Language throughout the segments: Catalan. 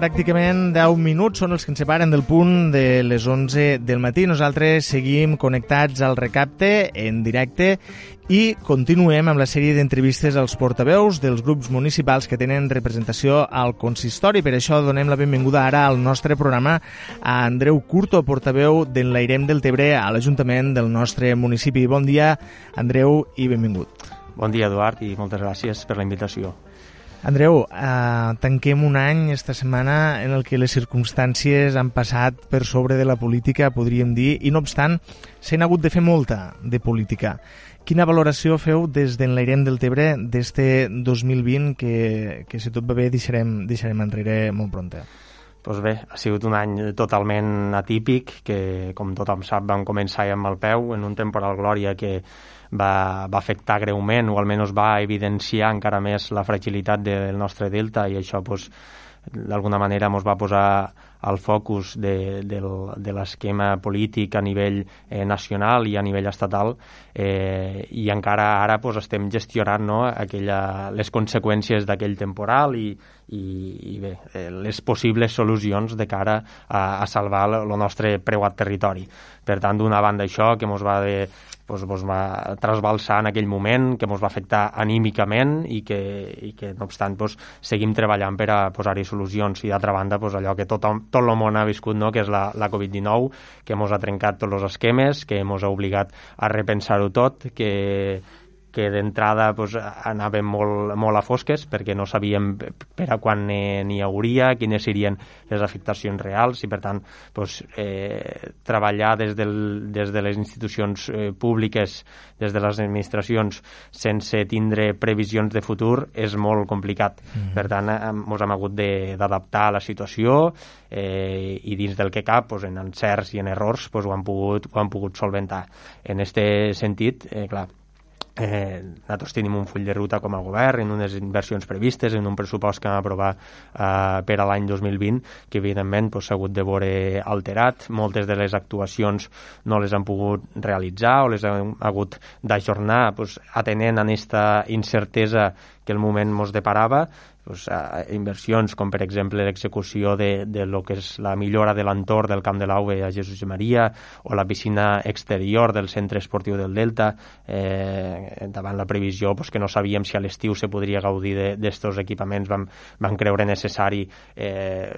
pràcticament 10 minuts són els que ens separen del punt de les 11 del matí. Nosaltres seguim connectats al recapte en directe i continuem amb la sèrie d'entrevistes als portaveus dels grups municipals que tenen representació al consistori. Per això donem la benvinguda ara al nostre programa a Andreu Curto, portaveu d'Enlairem del Tebre a l'Ajuntament del nostre municipi. Bon dia, Andreu, i benvingut. Bon dia, Eduard, i moltes gràcies per la invitació. Andreu, eh, tanquem un any esta setmana en el que les circumstàncies han passat per sobre de la política, podríem dir, i no obstant, s'han hagut de fer molta de política. Quina valoració feu des d'Enlairem del Tebre d'este 2020 que, que si tot va bé deixarem, deixarem enrere molt pronta? Doncs bé, ha sigut un any totalment atípic, que com tothom sap vam començar amb el peu en un temporal glòria que va, va afectar greument o almenys va evidenciar encara més la fragilitat del nostre delta i això doncs, d'alguna manera ens va posar al focus de, de, de l'esquema polític a nivell eh, nacional i a nivell estatal eh, i encara ara pues, estem gestionant no, aquella, les conseqüències d'aquell temporal i, i, i bé, eh, les possibles solucions de cara a, a salvar el nostre preuat territori. Per tant, d'una banda això, que ens va de doncs, doncs va trasbalsar en aquell moment, que ens va afectar anímicament i que, i que no obstant, doncs, seguim treballant per a posar-hi solucions. I d'altra banda, doncs, allò que tot, tot el món ha viscut, no? que és la, la Covid-19, que ens ha trencat tots els esquemes, que ens ha obligat a repensar-ho tot, que que d'entrada pues, anàvem molt, molt a fosques perquè no sabíem per a quan n'hi hauria, quines serien les afectacions reals i per tant pues, eh, treballar des, del, des de les institucions eh, públiques, des de les administracions sense tindre previsions de futur és molt complicat. Mm -hmm. Per tant, ens hem hagut d'adaptar a la situació eh, i dins del que cap, pues, en encerts i en errors, pues, ho, han pogut, ho han pogut solventar. En aquest sentit, eh, clar, Eh, nosaltres tenim un full de ruta com a govern en unes inversions previstes, en un pressupost que vam aprovar eh, per a l'any 2020 que evidentment s'ha pues, hagut de veure alterat, moltes de les actuacions no les han pogut realitzar o les han hagut d'ajornar pues, atenent a aquesta incertesa que el moment ens deparava a inversions com per exemple l'execució de, de lo que és la millora de l'entorn del Camp de l'Auve a Jesús i Maria o la piscina exterior del centre esportiu del Delta eh, davant la previsió pues, que no sabíem si a l'estiu se podria gaudir d'estos equipaments. Vam, vam creure necessari eh,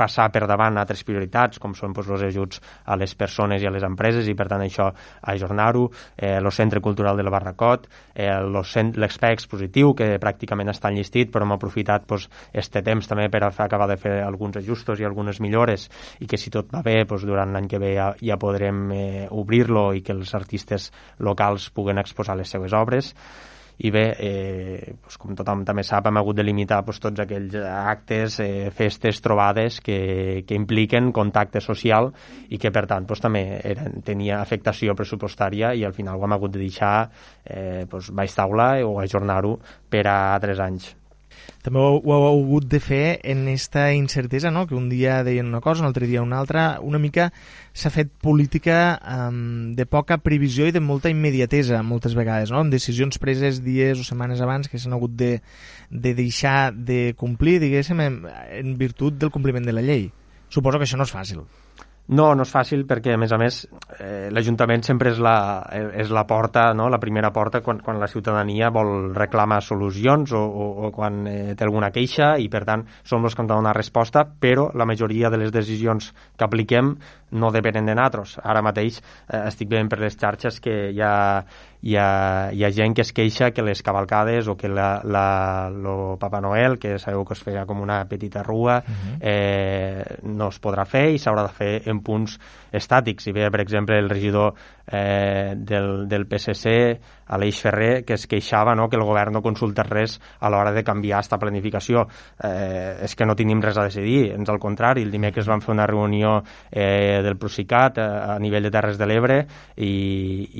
passar per davant altres prioritats, com són doncs, els ajuts a les persones i a les empreses, i per tant això ajornar-ho, eh, el Centre Cultural del Barracot, eh, l'espai expositiu, que pràcticament està enllistit, però hem aprofitat doncs, este temps també per acabar de fer alguns ajustos i algunes millores, i que si tot va bé, doncs, durant l'any que ve ja, ja podrem eh, obrir-lo i que els artistes locals puguen exposar les seues obres i bé, eh, doncs com tothom també sap, hem hagut de limitar doncs, tots aquells actes, eh, festes, trobades que, que impliquen contacte social i que per tant doncs, també eren, tenia afectació pressupostària i al final ho hem hagut de deixar eh, doncs, baix taula o ajornar-ho per a tres anys també ho, ho heu hagut de fer en aquesta incertesa, no? que un dia deien una cosa, un altre dia una altra, una mica s'ha fet política um, de poca previsió i de molta immediatesa moltes vegades, no? amb decisions preses dies o setmanes abans que s'han hagut de, de deixar de complir, diguéssim, en, en virtut del compliment de la llei. Suposo que això no és fàcil. No, no és fàcil perquè, a més a més, eh, l'Ajuntament sempre és la, és la porta, no? la primera porta quan, quan la ciutadania vol reclamar solucions o, o, o quan eh, té alguna queixa i, per tant, som els que han de donar resposta, però la majoria de les decisions que apliquem no depenen de nosaltres. Ara mateix eh, estic veient per les xarxes que hi ha hi ha, hi ha gent que es queixa que les cavalcades o que la, la, lo Papa Noel, que sabeu que es feia com una petita rua, uh -huh. eh, no es podrà fer i s'haurà de fer en punts estàtics. Si ve, per exemple, el regidor eh, del, del PSC, Aleix Ferrer, que es queixava no, que el govern no consulta res a l'hora de canviar aquesta planificació. Eh, és que no tenim res a decidir, ens al contrari. El dimecres vam fer una reunió eh, del Procicat a, a nivell de Terres de l'Ebre i,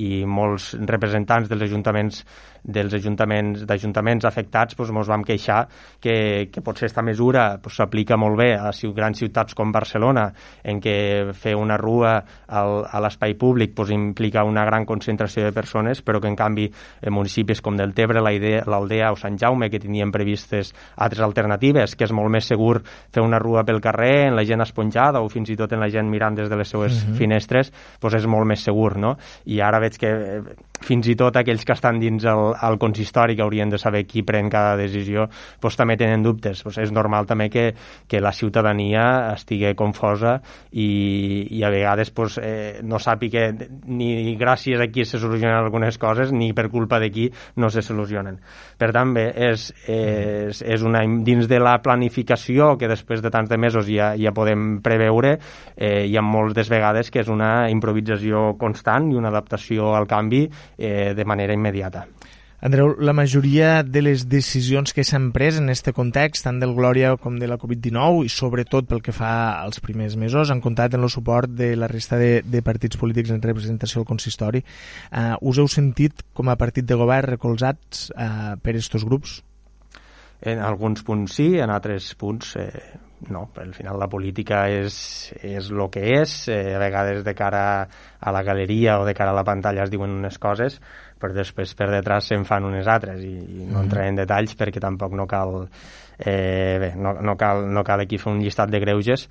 i molts representants dels ajuntaments dels ajuntaments d'ajuntaments afectats doncs, ens vam queixar que, que potser aquesta mesura s'aplica doncs, molt bé a grans ciutats com Barcelona en què fer una rua al, a l'espai públic pues, implica una gran concentració de persones, però que en canvi en municipis com del Tebre, l'Aldea o Sant Jaume, que tenien previstes altres alternatives, que és molt més segur fer una rua pel carrer, en la gent esponjada o fins i tot en la gent mirant des de les seues uh mhm. -huh. finestres, pues és molt més segur, no? I ara veig que eh, fins i tot aquells que estan dins el, el consistori que haurien de saber qui pren cada decisió pues, també tenen dubtes. Pues, és normal també que, que la ciutadania estigui confosa i, i a vegades pues, eh, no sàpiga ni gràcies a qui se solucionen algunes coses ni per culpa de qui no se solucionen. Per tant, bé, és, és, és una, dins de la planificació que després de tants de mesos ja, ja podem preveure, eh, hi ha moltes vegades que és una improvisació constant i una adaptació al canvi eh, de manera immediata. Andreu, la majoria de les decisions que s'han pres en aquest context, tant del Glòria com de la Covid-19, i sobretot pel que fa als primers mesos, han comptat en el suport de la resta de, de partits polítics en representació al consistori. Uh, us heu sentit, com a partit de govern, recolzats uh, per aquests grups? En alguns punts sí, en altres punts eh, no, al final la política és, és el que és, eh, a vegades de cara a la galeria o de cara a la pantalla es diuen unes coses, però després per detrás se'n fan unes altres i, i no mm. entraré en detalls perquè tampoc no cal, eh, bé, no, no, cal, no cal aquí fer un llistat de greuges,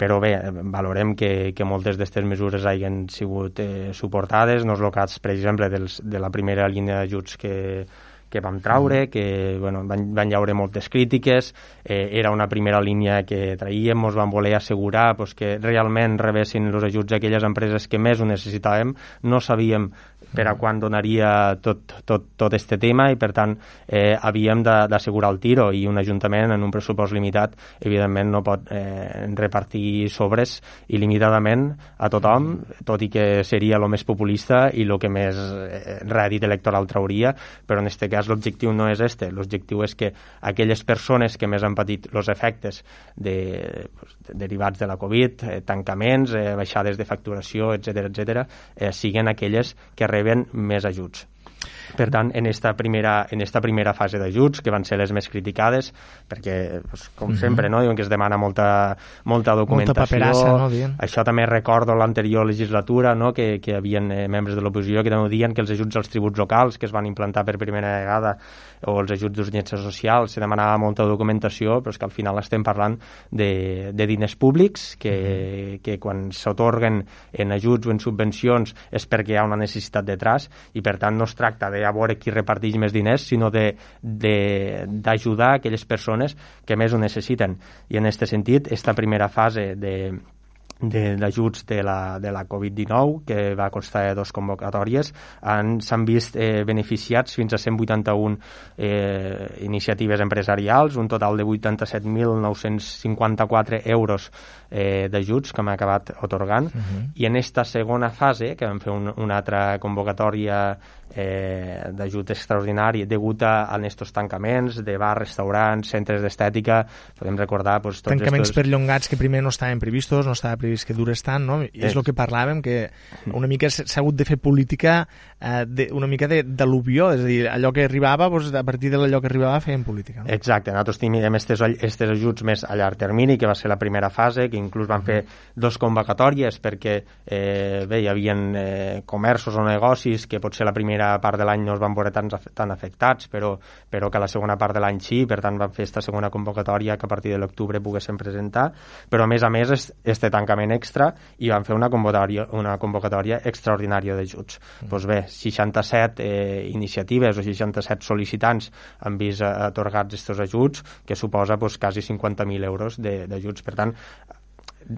però bé, valorem que, que moltes d'aquestes mesures hagin sigut eh, suportades, no és el cas, per exemple, dels, de la primera línia d'ajuts que, que vam traure, mm. que bueno, van, van llaure moltes crítiques, eh, era una primera línia que traïem, ens van voler assegurar pues, que realment rebessin els ajuts a aquelles empreses que més ho necessitàvem, no sabíem per a quan donaria tot, tot, tot este tema i per tant eh, havíem d'assegurar el tiro i un ajuntament en un pressupost limitat evidentment no pot eh, repartir sobres il·limitadament a tothom, tot i que seria el més populista i el que més eh, rèdit electoral trauria, però en aquest cas l'objectiu no és este, l'objectiu és que aquelles persones que més han patit els efectes de, pues, derivats de la Covid, eh, tancaments, eh, baixades de facturació, etc etc, eh, siguen aquelles que reben més ajuts. Per tant, en esta primera, en esta primera fase d'ajuts, que van ser les més criticades, perquè, pues, com mm -hmm. sempre, no? diuen que es demana molta, molta documentació. Molta paperassa, no? Dient. Això també recordo l'anterior legislatura, no? que, que hi havia eh, membres de l'oposició que també diuen que els ajuts als tributs locals, que es van implantar per primera vegada, o els ajuts d'urgència social, se demanava molta documentació, però és que al final estem parlant de, de diners públics que, mm -hmm. que quan s'otorguen en ajuts o en subvencions és perquè hi ha una necessitat detrás i per tant no es tracta de a veure qui reparteix més diners, sinó d'ajudar aquelles persones que més ho necessiten. I en aquest sentit, aquesta primera fase de, d'ajuts de, de la, de la Covid-19, que va constar de dues convocatòries, s'han vist eh, beneficiats fins a 181 eh, iniciatives empresarials, un total de 87.954 euros eh, d'ajuts que hem acabat otorgant, uh -huh. i en aquesta segona fase, que vam fer un, una altra convocatòria eh, d'ajut extraordinari degut a, a estos tancaments de bars, restaurants, centres d'estètica. Podem recordar pues, tots tancaments estos... perllongats que primer no estaven previstos no estava previst que dures tant no? i és el que parlàvem que una mica s'ha hagut de fer política eh, de, una mica d'al·luvió és a dir, allò que arribava pues, a partir de allò que arribava fèiem política no? exacte, nosaltres teníem aquests ajuts més a llarg termini que va ser la primera fase que inclús van fer dos convocatòries perquè eh, bé, hi havia eh, comerços o negocis que potser la primera primera part de l'any no es van veure tan, tan afectats, però, però que a la segona part de l'any sí, per tant van fer aquesta segona convocatòria que a partir de l'octubre poguessin presentar, però a més a més este tancament extra i van fer una convocatòria, una convocatòria extraordinària d'ajuts. Mm. Pues bé, 67 eh, iniciatives o 67 sol·licitants han vist atorgats aquests ajuts, que suposa pues, quasi 50.000 euros d'ajuts. Per tant,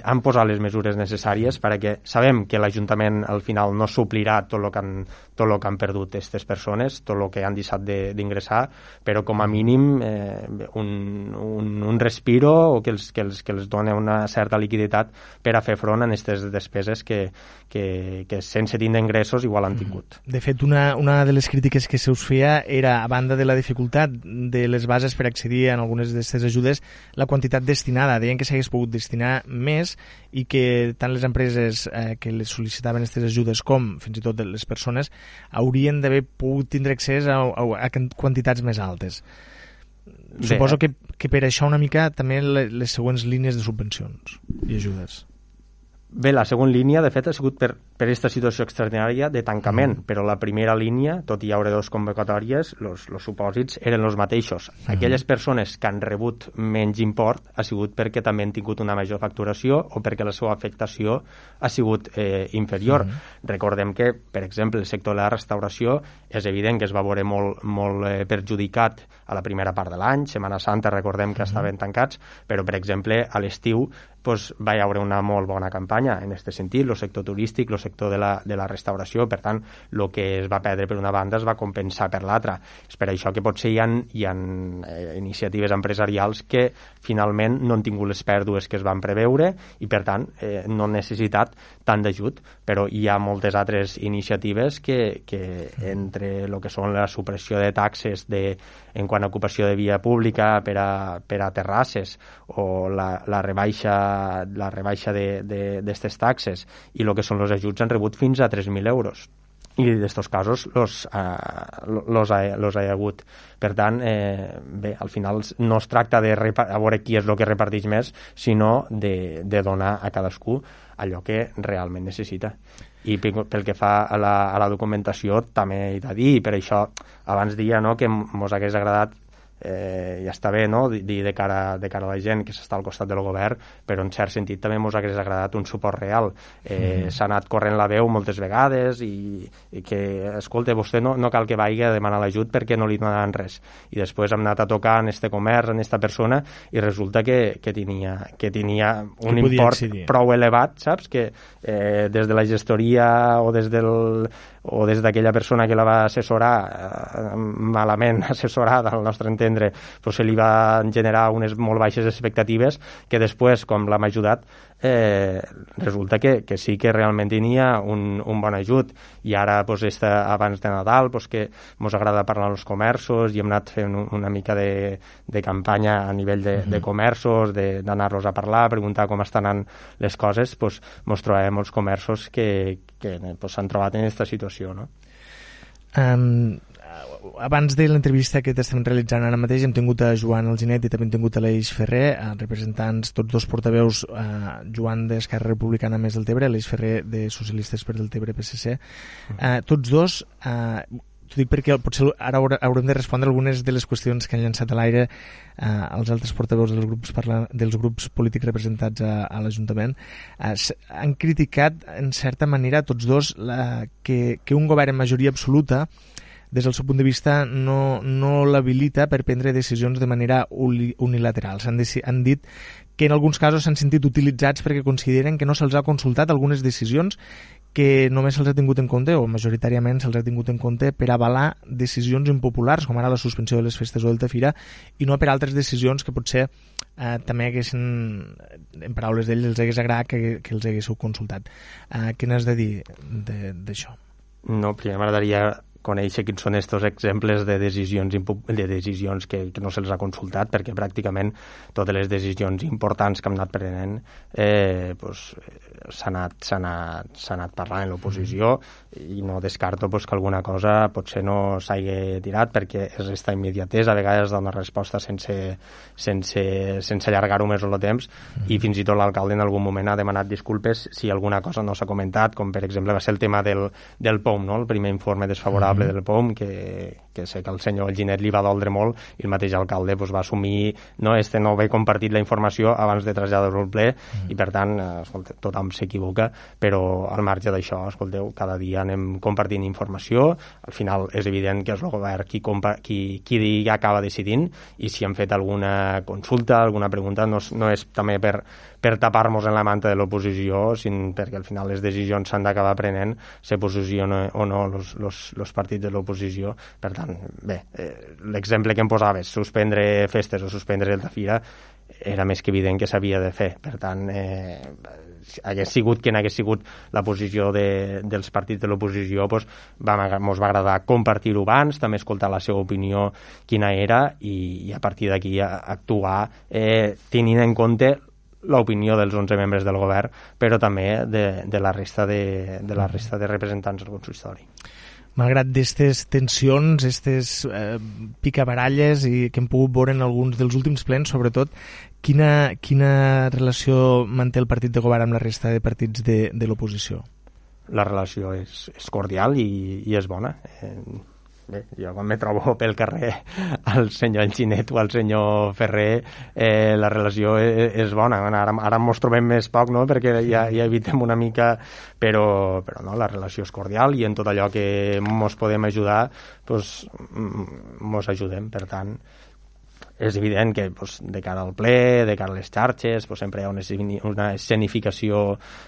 han posat les mesures necessàries perquè sabem que l'Ajuntament al final no suplirà tot el que han, tot el que han perdut aquestes persones, tot el que han deixat d'ingressar, però com a mínim eh, un, un, un respiro o que els, que, els, que els dona una certa liquiditat per a fer front a aquestes despeses que, que, que sense tindre ingressos igual han tingut. De fet, una, una de les crítiques que se us feia era, a banda de la dificultat de les bases per accedir a algunes d'aquestes ajudes, la quantitat destinada. Deien que s'hagués pogut destinar més més i que tant les empreses eh, que les sol·licitaven aquestes ajudes com fins i tot les persones haurien d'haver pogut tindre accés a, a, a quantitats més altes. Bé. Suposo que, que per això una mica també les, les següents línies de subvencions i ajudes. Bé, la segona línia, de fet, ha sigut per, per aquesta situació extraordinària de tancament, mm. però la primera línia, tot i hi haurà dos convocatòries, els supòsits eren els mateixos. Mm. Aquelles persones que han rebut menys import ha sigut perquè també han tingut una major facturació o perquè la seva afectació ha sigut eh, inferior. Mm. Recordem que, per exemple, el sector de la restauració és evident que es va veure molt, molt eh, perjudicat a la primera part de l'any, Setmana Santa recordem que mm. estaven tancats, però, per exemple, a l'estiu pues, va haver una molt bona campanya en aquest sentit, el sector turístic, el sector de la, de la restauració, per tant, el que es va perdre per una banda es va compensar per l'altra. És per això que potser hi ha, hi ha eh, iniciatives empresarials que finalment no han tingut les pèrdues que es van preveure i, per tant, eh, no han necessitat tant d'ajut, però hi ha moltes altres iniciatives que, que entre el que són la supressió de taxes de, en quant a ocupació de via pública per a, per a terrasses o la, la rebaixa la rebaixa d'aquestes taxes. I el que són els ajuts han rebut fins a 3.000 euros i d'aquests casos los, uh, los, ha, los ha hagut. Per tant, eh, bé, al final no es tracta de a veure qui és el que reparteix més, sinó de, de donar a cadascú allò que realment necessita. I pel que fa a la, a la documentació també he de dir, per això abans dia no, que ens hagués agradat eh, ja està bé no? dir de cara, de cara a la gent que s'està al costat del govern, però en cert sentit també ens hagués agradat un suport real. Eh, mm. S'ha anat corrent la veu moltes vegades i, i que, escolta, vostè no, no cal que vagi a demanar l'ajut perquè no li donaran res. I després hem anat a tocar en este comerç, en esta persona, i resulta que, que, tenia, que tenia un que import incidir. prou elevat, saps? Que eh, des de la gestoria o des del o des d'aquella persona que la va assessorar eh, malament assessorada al nostre entendre pues se li va generar unes molt baixes expectatives que després, com l'hem ajudat eh, resulta que, que sí que realment tenia un, un bon ajut i ara pues, esta, abans de Nadal pues, que ens agrada parlar als comerços i hem anat fent una mica de, de campanya a nivell de, uh -huh. de comerços d'anar-los a parlar, preguntar com estan anant les coses, pues, ens trobem els comerços que s'han pues, trobat en aquesta situació no? Um, abans de l'entrevista que estem realitzant ara mateix hem tingut a Joan Alginet i també hem tingut a l'Eix Ferrer, representants, tots dos portaveus, eh, Joan d'Esquerra Republicana més del Tebre, l'Eix Ferrer de Socialistes per del Tebre PSC. Eh, tots dos eh, T'ho dic perquè potser ara haurem de respondre algunes de les qüestions que han llançat a l'aire eh, els altres portaveus dels grups, parla, dels grups polítics representats a, a l'Ajuntament. Eh, han criticat, en certa manera, tots dos, la, que, que un govern en majoria absoluta des del seu punt de vista no, no l'habilita per prendre decisions de manera unilateral. Han, han dit que en alguns casos s'han sentit utilitzats perquè consideren que no se'ls ha consultat algunes decisions que només se'ls ha tingut en compte, o majoritàriament se'ls ha tingut en compte, per avalar decisions impopulars, com ara la suspensió de les festes o del Tafira, i no per altres decisions que potser eh, també haguessin, en paraules d'ells, els hagués agradat que, que els haguéssiu consultat. Eh, què n'has de dir d'això? No, primer m'agradaria conèixer quins són aquests exemples de decisions, de decisions que, que no se'ls ha consultat, perquè pràcticament totes les decisions importants que hem anat prenent eh, pues, s'ha anat, anat, anat parlant en l'oposició i no descarto pues, que alguna cosa potser no s'hagi tirat perquè és aquesta immediatesa, a vegades dona resposta sense, sense, sense allargar-ho més el temps. I fins i tot l'alcalde en algun moment ha demanat disculpes si alguna cosa no s'ha comentat, com per exemple va ser el tema del, del POM, no? el primer informe desfavorable responsable del POM, que, que sé que el senyor Ginet li va doldre molt i el mateix alcalde pues, va assumir no, este no haver compartit la informació abans de traslladar-ho al ple mm. i per tant, eh, escolta, tothom s'equivoca però al marge d'això, escolteu, cada dia anem compartint informació al final és evident que és el govern qui, compa qui, qui acaba decidint i si han fet alguna consulta, alguna pregunta no, no és també per, per tapar-nos en la manta de l'oposició, sinó perquè al final les decisions s'han d'acabar prenent, se posiciona o no els partits de l'oposició. Per tant, bé, eh, l'exemple que em posaves, suspendre festes o suspendre el Tafira, era més que evident que s'havia de fer. Per tant, eh, hagués sigut quien hagués sigut la posició de, dels partits de l'oposició, doncs, va, va agradar compartir-ho abans, també escoltar la seva opinió quina era i, i a partir d'aquí actuar eh, tenint en compte l'opinió dels 11 membres del govern, però també de, de, la resta de, de la resta de representants del consistori. Malgrat d'aquestes tensions, aquestes eh, picabaralles i que hem pogut veure en alguns dels últims plens, sobretot, quina, quina relació manté el partit de govern amb la resta de partits de, de l'oposició? La relació és, és cordial i, i és bona. Eh, bé, jo quan me trobo pel carrer al senyor Enginet o al senyor Ferrer eh, la relació és, és bona. Ara, ara mos trobem més poc no? perquè ja, ja evitem una mica però, però no, la relació és cordial i en tot allò que mos podem ajudar doncs, mos ajudem. Per tant és evident que pues, de cara al ple, de cara a les xarxes, pues, sempre hi ha una, una escenificació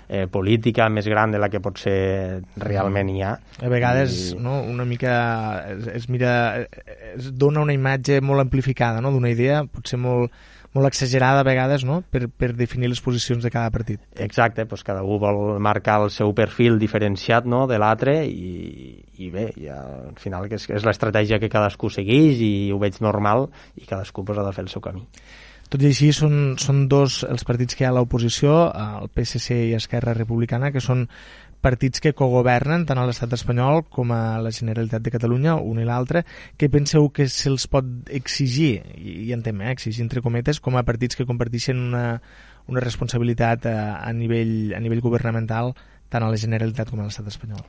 eh, política més gran de la que pot ser realment hi ha. A vegades I... no, una mica es, es mira, es dona una imatge molt amplificada no? d'una idea, potser molt, molt exagerada a vegades no? per, per definir les posicions de cada partit. Exacte, doncs cada un vol marcar el seu perfil diferenciat no? de l'altre i, i bé, ja, al final que és, és l'estratègia que cadascú segueix i ho veig normal i cadascú pues, ha de fer el seu camí. Tot i així, són, són dos els partits que hi ha a l'oposició, el PSC i Esquerra Republicana, que són partits que cogovernen tant a l'estat espanyol com a la Generalitat de Catalunya, un i l'altre, que penseu que se'ls pot exigir, i, i entenem, eh, exigir entre cometes, com a partits que comparteixen una, una responsabilitat a, a, nivell, a nivell governamental tant a la Generalitat com a l'estat espanyol?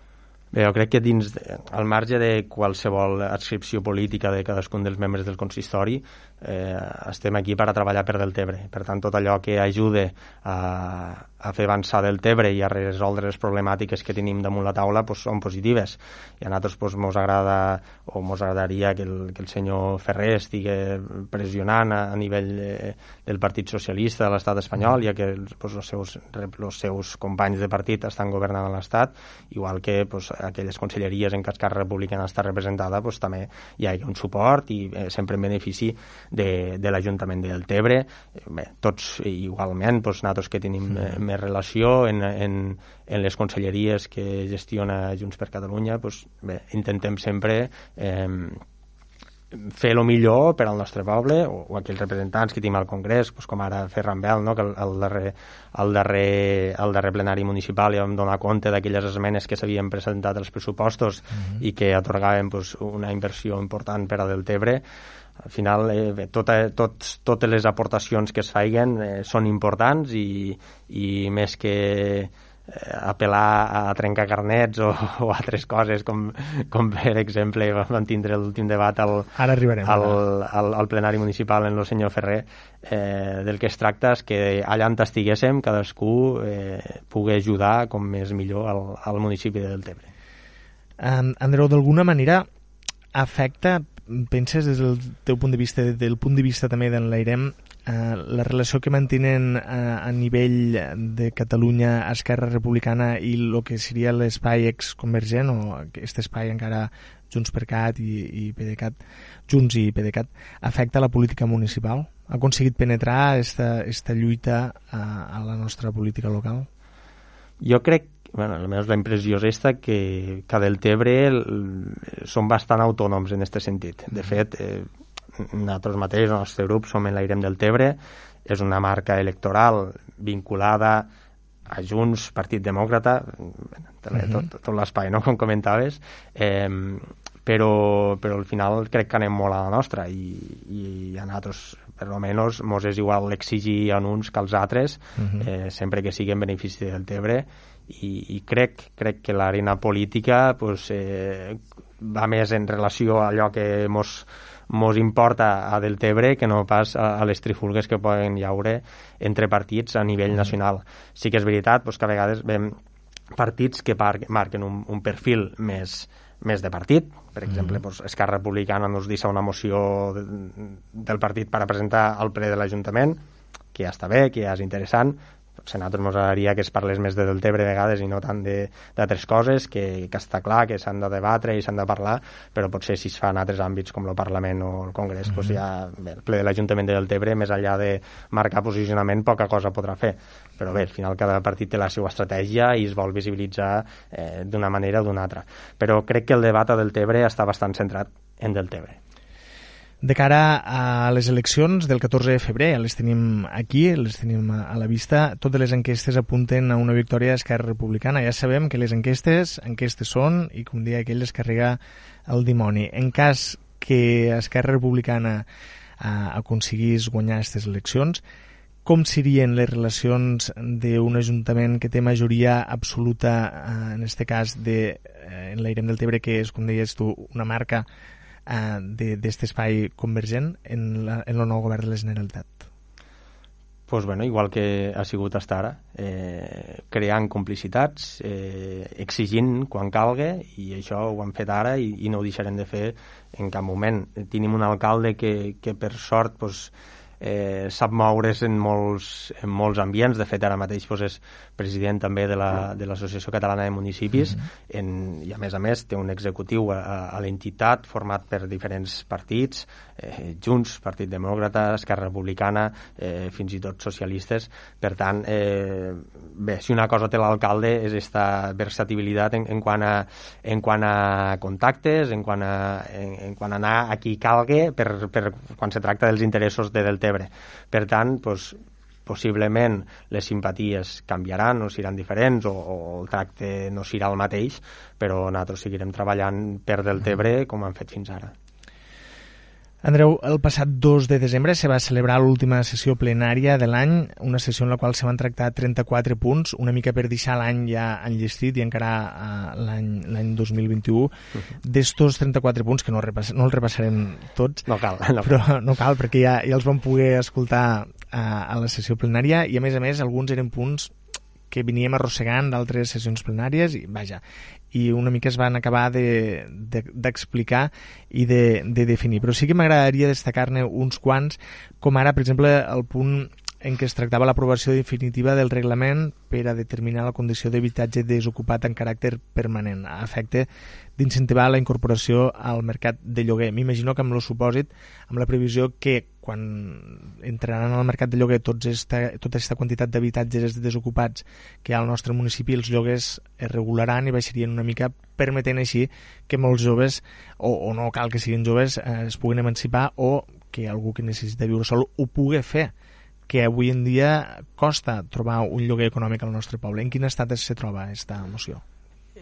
Bé, jo crec que dins, al marge de qualsevol adscripció política de cadascun dels membres del consistori, eh, estem aquí per a treballar per Deltebre. Per tant, tot allò que ajude a, a fer avançar Deltebre i a resoldre les problemàtiques que tenim damunt la taula pues, són positives. I a nosaltres pues, mos agrada o mos agradaria que el, que el senyor Ferrer estigui pressionant a, a nivell de, del Partit Socialista de l'estat espanyol, ja que pues, els, seus, els seus companys de partit estan governant l'Estat, igual que pues, aquelles conselleries en què Esquerra Republicana està representada pues, també hi ha un suport i eh, sempre en benefici de, de l'Ajuntament de Deltebre. Bé, tots igualment, pues, nosaltres que tenim mm. Eh, més relació en, en, en les conselleries que gestiona Junts per Catalunya, pues, bé, intentem sempre eh, fer el millor per al nostre poble o, o aquells representants que tenim al Congrés pues, com ara Ferran Bel no? que el, el, darrer, el, darrer, el darrer plenari municipal ja vam donar compte d'aquelles esmenes que s'havien presentat als pressupostos mm -hmm. i que atorgaven pues, una inversió important per a Deltebre al final eh, bé, tota, tots, totes les aportacions que es feien eh, són importants i, i més que eh, apel·lar a trencar carnets o, o altres coses com, com per exemple vam tindre l'últim debat al, Ara arribarem, al, al, al plenari municipal en el senyor Ferrer eh, del que es tracta és que allà on estiguéssim cadascú eh, pugui ajudar com més millor al, al municipi de Deltebre. Um, Andreu, d'alguna manera afecta penses des del teu punt de vista, del punt de vista també d'enlairem, eh, la relació que mantenen eh, a nivell de Catalunya, Esquerra Republicana i el que seria l'espai exconvergent o aquest espai encara Junts per Cat i, i PDeCAT, Junts i PDeCAT, afecta la política municipal? Ha aconseguit penetrar aquesta lluita a, a la nostra política local? Jo crec bueno, almenys la impressió és esta que, que del Tebre són bastant autònoms en aquest sentit. De mm. fet, eh, nosaltres mateixos, el nostre grup, som en l'Airem del Tebre, és una marca electoral vinculada a Junts, Partit Demòcrata, tot, tot, tot l'espai, no?, com comentaves, eh, però, però al final crec que anem molt a la nostra i, i a nosaltres per almenys mos és igual exigir en uns que als altres uh -huh. eh, sempre que sigui en benefici del Tebre i, i crec, crec que l'arena política pues, eh, va més en relació a allò que mos, mos importa a Deltebre que no pas a, a les trifulgues que poden haure entre partits a nivell nacional. Sí que és veritat pues, que a vegades veiem partits que marquen un, un perfil més, més de partit. Per exemple, mm. pues, Esquerra Republicana ens deixa una moció de, del partit per a presentar al ple de l'Ajuntament, que ja està bé, que ja és interessant, potser a nosaltres ens agradaria que es parlés més de Deltebre a vegades i no tant d'altres coses, que, que està clar que s'han de debatre i s'han de parlar, però potser si es fa en altres àmbits com el Parlament o el Congrés, mm -hmm. doncs ja bé, el ple de l'Ajuntament de Deltebre, més enllà de marcar posicionament, poca cosa podrà fer. Però bé, al final cada partit té la seva estratègia i es vol visibilitzar eh, d'una manera o d'una altra. Però crec que el debat a Deltebre està bastant centrat en Deltebre. De cara a les eleccions del 14 de febrer, ja les tenim aquí, les tenim a la vista, totes les enquestes apunten a una victòria d'Esquerra Republicana. Ja sabem que les enquestes, enquestes són, i com dia aquell es carrega el dimoni. En cas que Esquerra Republicana eh, aconseguís guanyar aquestes eleccions, com serien les relacions d'un ajuntament que té majoria absoluta, eh, en aquest cas de, eh, en l'Airem del Tebre, que és, com deies tu, una marca eh, d'aquest espai convergent en, la, en el nou govern de la Generalitat? pues bueno, igual que ha sigut fins ara, eh, creant complicitats, eh, exigint quan calga, i això ho han fet ara i, i no ho deixarem de fer en cap moment. Tenim un alcalde que, que per sort pues, eh, sap moure's en molts, en molts ambients. De fet, ara mateix pues, és president també de l'Associació la, de Catalana de Municipis mm -hmm. en, i, a més a més, té un executiu a, a l'entitat format per diferents partits, eh, Junts, Partit Demòcrata, Esquerra Republicana, eh, fins i tot socialistes. Per tant, eh, bé, si una cosa té l'alcalde és aquesta versatilitat en, en, quant a, en quant a contactes, en quant a, en, en quant a anar a qui calgue per, per quan se tracta dels interessos de Deltebre Ebre. Per tant, doncs, possiblement les simpaties canviaran o seran diferents o, o el tracte no serà el mateix, però nosaltres seguirem treballant per Deltebre com hem fet fins ara. Andreu, el passat 2 de desembre se va celebrar l'última sessió plenària de l'any, una sessió en la qual se van tractar 34 punts, una mica per deixar l'any ja enllestit i encara uh, l'any 2021. Uh -huh. D'estos 34 punts, que no, repass, no els repassarem tots, no cal, no però cal. no cal perquè ja, ja els vam poder escoltar uh, a la sessió plenària i a més a més alguns eren punts que veníem arrossegant d'altres sessions plenàries i vaja, i una mica es van acabar d'explicar de, de, i de, de definir. Però sí que m'agradaria destacar-ne uns quants, com ara, per exemple, el punt en què es tractava l'aprovació definitiva del reglament per a determinar la condició d'habitatge desocupat en caràcter permanent, a efecte d'incentivar la incorporació al mercat de lloguer. M'imagino que amb el supòsit, amb la previsió que quan entraran al mercat de lloguer tots esta, tota aquesta quantitat d'habitatges desocupats que hi ha al nostre municipi, els lloguers es regularan i baixarien una mica, permetent així que molts joves, o, o no cal que siguin joves, eh, es puguin emancipar o que algú que necessita viure sol ho pugui fer que avui en dia costa trobar un lloguer econòmic al nostre poble. En quin estat es troba aquesta moció?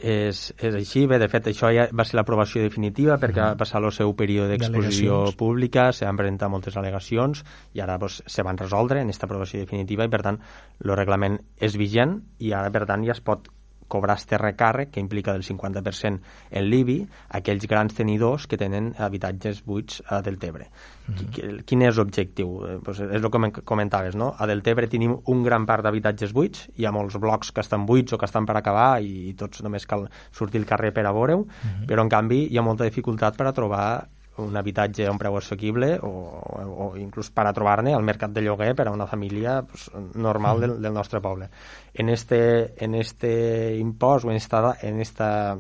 És, és així, bé, de fet això ja va ser l'aprovació definitiva perquè uh -huh. va passar el seu període d'exposició pública, se van presentar moltes al·legacions i ara pues, se van resoldre en aquesta aprovació definitiva i per tant el reglament és vigent i ara per tant ja es pot cobrar este recàrrec, que implica del 50% en l'IBI, aquells grans tenidors que tenen habitatges buits a Deltebre. Mm -hmm. Quin és l'objectiu? Eh, pues és el que comentaves, no? A Deltebre tenim un gran part d'habitatges buits, hi ha molts blocs que estan buits o que estan per acabar i, tots només cal sortir al carrer per a veure-ho, mm -hmm. però en canvi hi ha molta dificultat per a trobar un habitatge a un preu assequible o, o, inclús per a trobar-ne al mercat de lloguer per a una família pues, normal del, del nostre poble. En este, en este impost o en esta, en esta,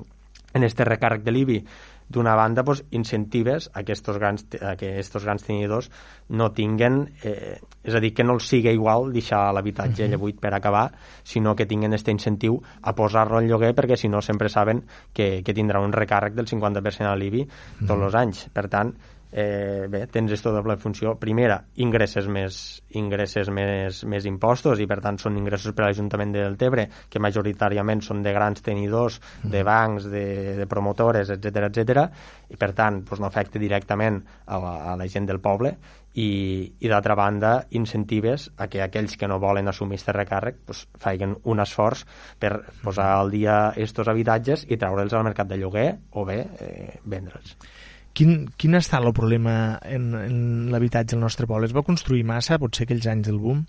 en este recàrrec de l'IBI d'una banda pues, incentives a que estos grans, a que estos grans tenidors no tinguen, eh, és a dir, que no els siga igual deixar l'habitatge buit per acabar, sinó que tinguen aquest incentiu a posar-lo en lloguer perquè si no sempre saben que, que tindrà un recàrrec del 50% a l'IBI tots els anys. Per tant, eh, bé, tens aquesta doble funció. Primera, ingresses més, ingresses més, més impostos i per tant són ingressos per a l'Ajuntament de Deltebre que majoritàriament són de grans tenidors, de mm. bancs, de, de promotores, etc etc i per tant doncs, no afecta directament a la, a la gent del poble i, i d'altra banda incentives a que aquells que no volen assumir aquest recàrrec doncs, facin un esforç per posar al dia aquests habitatges i treure'ls al mercat de lloguer o bé eh, vendre'ls. Quin, quin estat el problema en, en l'habitatge al nostre poble? Es va construir massa, potser aquells anys del boom?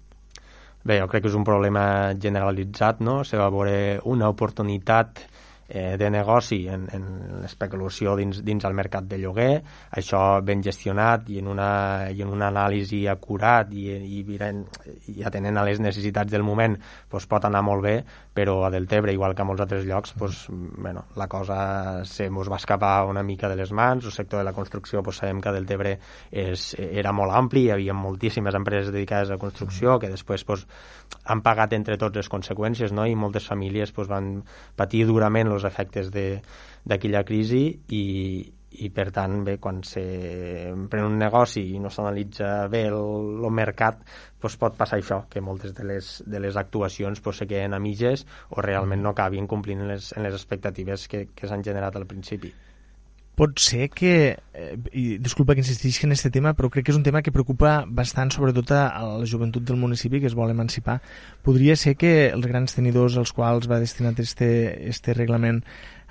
Bé, jo crec que és un problema generalitzat, no? Se va veure una oportunitat eh, de negoci en, en l'especulació dins, dins el mercat de lloguer, això ben gestionat i en una, i en una anàlisi acurat i, i, i atenent a les necessitats del moment pues, pot anar molt bé, però a Deltebre, igual que a molts altres llocs, pues, bueno, la cosa se mos va escapar una mica de les mans, el sector de la construcció pues, sabem que a Deltebre és, era molt ampli, hi havia moltíssimes empreses dedicades a construcció que després pues, han pagat entre tots les conseqüències no? i moltes famílies pues, van patir durament els efectes d'aquella crisi i, i per tant, bé, quan se pren un negoci i no s'analitza bé el, el mercat, doncs pot passar això, que moltes de les, de les actuacions doncs, se queden a mitges o realment no acabin complint les, en les expectatives que, que s'han generat al principi pot ser que, eh, i disculpa que insistisc en aquest tema, però crec que és un tema que preocupa bastant sobretot a, la joventut del municipi que es vol emancipar. Podria ser que els grans tenidors als quals va destinat este, este reglament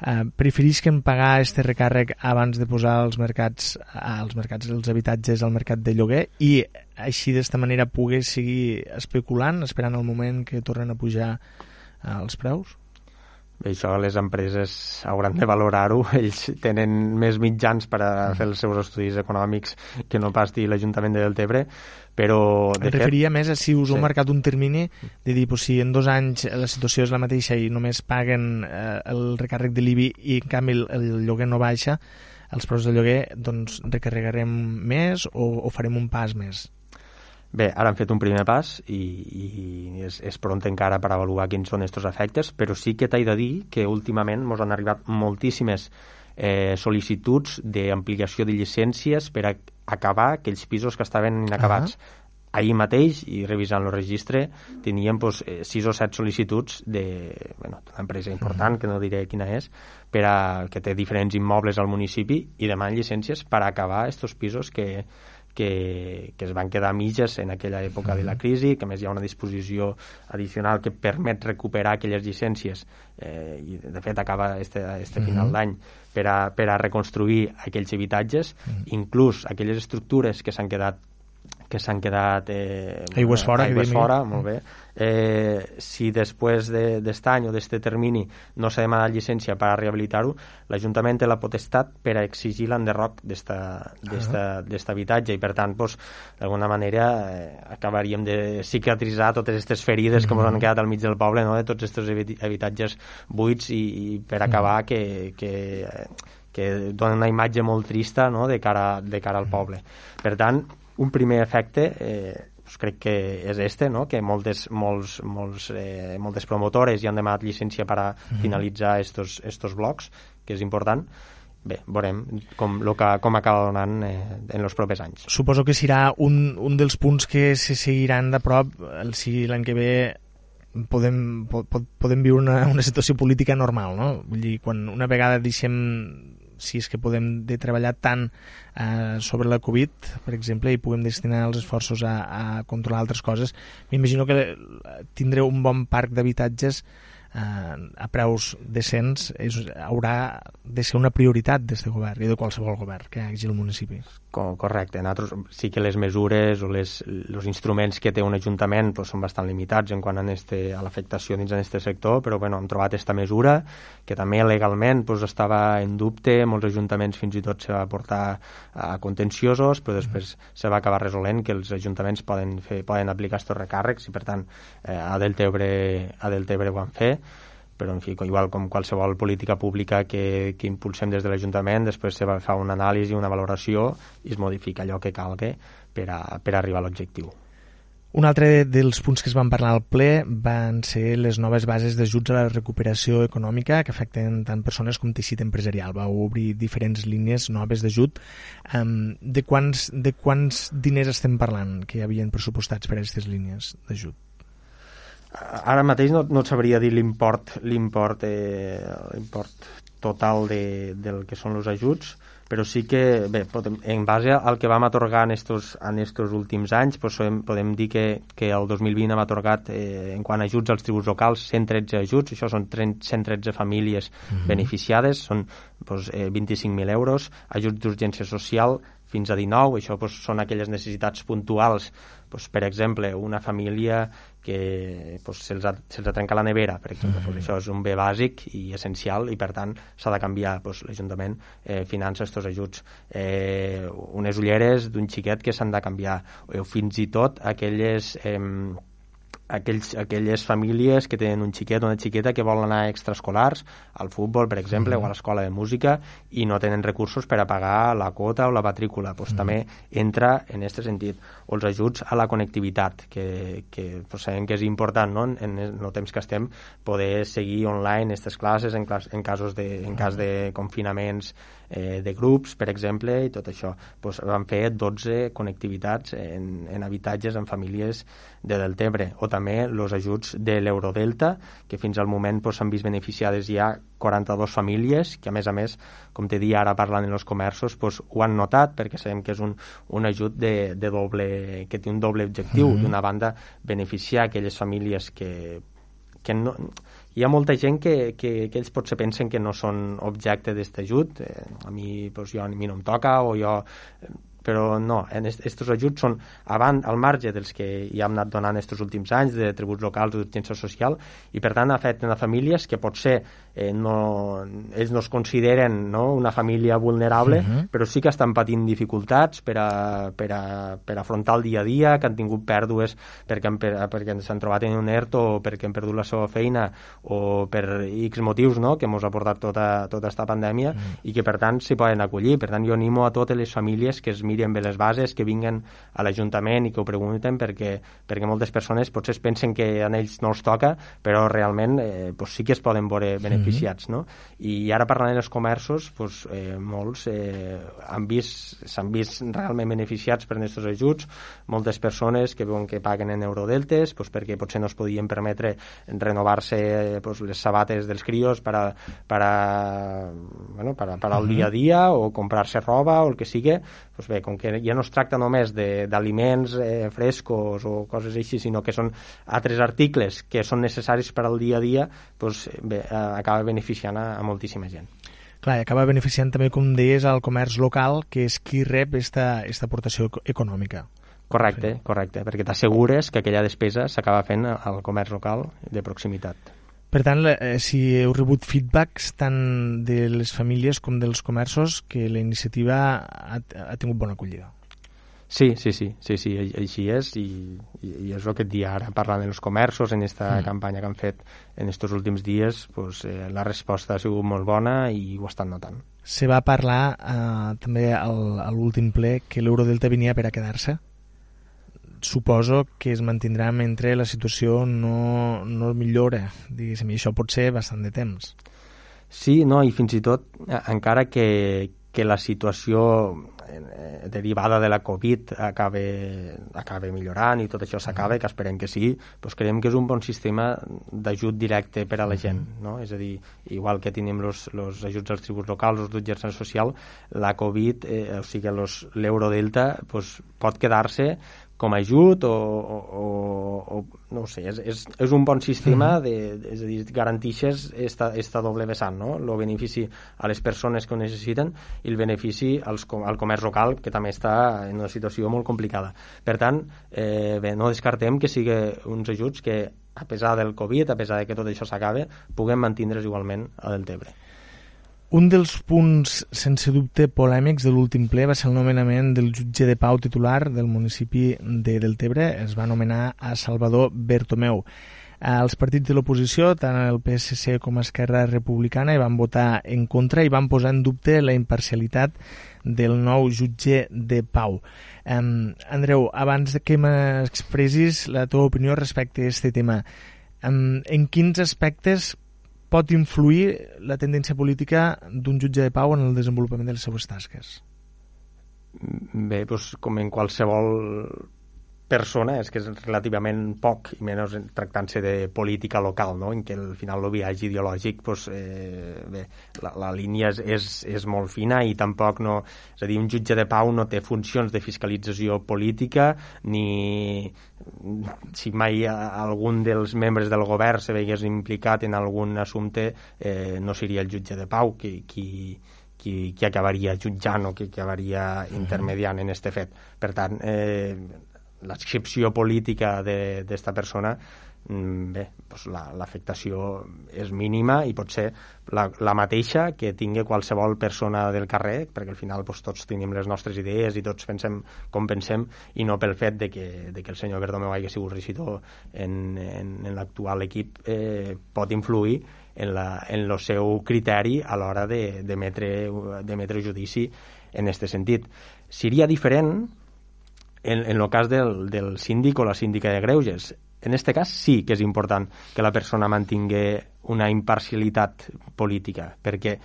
eh, preferisquen pagar este recàrrec abans de posar els mercats, als mercats dels habitatges al mercat de lloguer i així d'esta manera pogués seguir especulant, esperant el moment que tornen a pujar eh, els preus? Això les empreses hauran de valorar-ho. Ells tenen més mitjans per a mm. fer els seus estudis econòmics que no pas dir l'Ajuntament de Deltebre, però... De em referia fet... més a si us sí. heu marcat un termini de dir, pues, si en dos anys la situació és la mateixa i només paguen eh, el recàrrec de l'IBI i en canvi el, el lloguer no baixa, els preus del lloguer, doncs recarregarem més o, o farem un pas més? Bé, ara hem fet un primer pas i, i és, és pront encara per avaluar quins són aquests efectes, però sí que t'he de dir que últimament ens han arribat moltíssimes eh, sol·licituds d'ampliació de llicències per a acabar aquells pisos que estaven inacabats. Uh -huh. Ahir mateix, i revisant el registre, teníem pues, eh, sis o set sol·licituds de bueno, empresa important, que no diré quina és, per a, que té diferents immobles al municipi i demanen llicències per acabar aquests pisos que, que, que es van quedar mitges en aquella època de la crisi, que més hi ha una disposició addicional que permet recuperar aquelles llicències eh, i de fet acaba este, este final mm -hmm. d'any per, a, per a reconstruir aquells habitatges, mm -hmm. inclús aquelles estructures que s'han quedat que s'han quedat... Eh, aigües fora, aigües fora, molt bé. Eh, si després d'aquest de, any o d'aquest termini no s'ha demanat llicència per a rehabilitar-ho, l'Ajuntament té la potestat per a exigir l'enderroc d'aquest uh habitatge i, per tant, pues, d'alguna manera eh, acabaríem de cicatritzar totes aquestes ferides mm -hmm. que ens han quedat al mig del poble, no? de tots aquests habitatges buits i, i per acabar mm -hmm. que, que que dona una imatge molt trista no? de, cara, de cara al poble. Per tant, un primer efecte eh, pues crec que és este, no? que moltes, molts, molts, eh, moltes promotores ja han demanat llicència per a mm -hmm. finalitzar estos, estos blocs, que és important. Bé, veurem com, lo que, com acaba donant eh, en els propers anys. Suposo que serà un, un dels punts que se seguiran de prop si l'any que ve podem, pod, podem viure una, una situació política normal, no? Vull dir, quan una vegada deixem si és que podem de treballar tant eh, sobre la Covid, per exemple, i puguem destinar els esforços a, a controlar altres coses, m'imagino que tindreu un bon parc d'habitatges eh, a preus decents és, haurà de ser una prioritat d'aquest govern i de qualsevol govern que hi hagi al municipi. Correcte. Nosaltres sí que les mesures o les, els instruments que té un ajuntament pues, són bastant limitats en quant a, este, a l'afectació dins d'aquest sector, però bueno, hem trobat aquesta mesura que també legalment pues, estava en dubte, molts ajuntaments fins i tot se va portar a contenciosos, però després mm. se va acabar resolent que els ajuntaments poden, fer, poden aplicar aquests recàrrecs i per tant eh, a Deltebre, a Deltebre ho van fer però en fi, igual com qualsevol política pública que, que impulsem des de l'Ajuntament, després se fer una anàlisi, una valoració i es modifica allò que calgui per, a, per arribar a l'objectiu. Un altre dels punts que es van parlar al ple van ser les noves bases d'ajuts a la recuperació econòmica que afecten tant persones com teixit empresarial. Va obrir diferents línies noves d'ajut. De, quants, de quants diners estem parlant que hi havien pressupostats per a aquestes línies d'ajut? Ara mateix no, no sabria dir l'import l'import eh, l'import total de, del que són els ajuts però sí que, bé, podem, en base al que vam atorgar en estos, en estos últims anys, pues, podem, podem dir que, que el 2020 hem atorgat, eh, en quant a ajuts als tributs locals, 113 ajuts, això són 113 famílies mm -hmm. beneficiades, són pues, eh, 25.000 euros, ajuts d'urgència social, fins a 19, això doncs, són aquelles necessitats puntuals, doncs, per exemple, una família que doncs, se'ls ha, se ha trencat la nevera, per exemple, mm doncs, això és un bé bàsic i essencial i per tant s'ha de canviar, doncs, l'Ajuntament eh, finança aquests ajuts. Eh, unes ulleres d'un xiquet que s'han de canviar, o fins i tot aquelles... Eh, aquells, aquelles famílies que tenen un xiquet o una xiqueta que volen anar a extraescolars, al futbol, per exemple, mm. o a l'escola de música, i no tenen recursos per a pagar la quota o la matrícula. Pues, mm. També entra en aquest sentit. O els ajuts a la connectivitat, que, que pues, sabem que és important no? en, en el temps que estem poder seguir online aquestes classes en, clas en, casos de, en cas de confinaments eh, de grups, per exemple, i tot això. Pues, van fer 12 connectivitats en, en habitatges en famílies de Deltebre, o també els ajuts de l'Eurodelta, que fins al moment s'han pues, vist beneficiades ja 42 famílies, que a més a més, com te dia ara parlant en els comerços, pues, ho han notat perquè sabem que és un, un ajut de, de doble, que té un doble objectiu. Mm -hmm. D'una banda, beneficiar aquelles famílies que, que no, hi ha molta gent que, que, que ells potser pensen que no són objecte d'aquest ajut. Eh, a mi, pues, jo, a mi no em toca, o jo però no, aquests ajuts són avant, al marge dels que ja hem anat donant aquests últims anys de tributs locals o d'urgència social i per tant afecten a famílies que potser eh, no, ells no es consideren no, una família vulnerable uh mhm. -huh. però sí que estan patint dificultats per, a, per, a, per afrontar el dia a dia que han tingut pèrdues perquè, han, per, perquè s'han trobat en un ERT o perquè han perdut la seva feina o per X motius no, que ens ha portat tota, tota pandèmia uh mhm. -huh. i que per tant s'hi poden acollir per tant jo animo a totes les famílies que es miren bé les bases, que vinguen a l'Ajuntament i que ho pregunten perquè, perquè moltes persones potser es pensen que a ells no els toca, però realment eh, pues sí que es poden veure beneficiats. No? I ara parlant dels comerços, pues, eh, molts eh, han vist s'han vist realment beneficiats per aquests ajuts, moltes persones que veuen que paguen en eurodeltes pues, perquè potser no es podien permetre renovar-se pues, les sabates dels crios per, a, per, a, bueno, per, a, per al dia a dia o comprar-se roba o el que sigui, pues bé, com que ja no es tracta només d'aliments eh, frescos o coses així, sinó que són altres articles que són necessaris per al dia a dia, pues, bé, eh, acaba beneficiant a, a moltíssima gent. Clar, i acaba beneficiant també, com deies, al comerç local, que és qui rep esta, esta aportació econòmica. Correcte, correcte, perquè t'assegures que aquella despesa s'acaba fent al comerç local de proximitat. Per tant, eh, si heu rebut feedbacks tant de les famílies com dels comerços, que la iniciativa ha, ha tingut bona acollida. Sí, sí, sí, sí, sí, així és i, i, i és el que et dia ara, parlant dels comerços, en aquesta mm. campanya que han fet en aquests últims dies, pues, eh, la resposta ha sigut molt bona i ho estan notant. Se va parlar eh, també a l'últim ple que l'Eurodelta venia per a quedar-se? Suposo que es mantindrà mentre la situació no, no millora, diguéssim, i això pot ser bastant de temps. Sí, no, i fins i tot, encara que, que la situació eh, derivada de la Covid acabe, acabe millorant i tot això s'acabe, que esperem que sí, doncs creiem que és un bon sistema d'ajut directe per a la gent. No? És a dir, igual que tenim els ajuts als tributs locals, els d'urgència social, la Covid, eh, o sigui, l'eurodelta, doncs, pot quedar-se com a ajut o, o, o, o no ho sé, és, és, és un bon sistema, de, és a dir, garantixes esta, esta doble vessant, no? el benefici a les persones que ho necessiten i el benefici als, al comerç local, que també està en una situació molt complicada. Per tant, eh, bé, no descartem que sigui uns ajuts que, a pesar del Covid, a pesar de que tot això s'acabe, puguem mantindre's igualment a Deltebre. Un dels punts, sense dubte, polèmics de l'últim ple va ser el nomenament del jutge de pau titular del municipi de Deltebre. Es va nomenar a Salvador Bertomeu. Els partits de l'oposició, tant el PSC com Esquerra Republicana, hi van votar en contra i van posar en dubte la imparcialitat del nou jutge de pau. Um, Andreu, abans que m'expressis la teva opinió respecte a aquest tema, um, en quins aspectes pot influir la tendència política d'un jutge de pau en el desenvolupament de les seues tasques? Bé, doncs, com en qualsevol persona és que és relativament poc, i menys tractant-se de política local, no? en què al final el viatge ideològic pues, eh, bé, la, la línia és, és, és molt fina i tampoc no... És a dir, un jutge de pau no té funcions de fiscalització política ni si mai algun dels membres del govern se veiés implicat en algun assumpte eh, no seria el jutge de pau qui, qui, qui, qui acabaria jutjant o qui acabaria intermediant en este fet. Per tant, eh, l'excepció política d'esta persona mm, bé, doncs l'afectació és mínima i pot ser la, la mateixa que tingui qualsevol persona del carrer, perquè al final doncs, tots tenim les nostres idees i tots pensem com pensem i no pel fet de que, de que el senyor Bertomeu hagi sigut regidor en, en, en l'actual equip eh, pot influir en, la, en el seu criteri a l'hora d'emetre judici en aquest sentit. Seria diferent en, en el cas del, del síndic o la síndica de greuges. En aquest cas sí que és important que la persona mantingui una imparcialitat política, perquè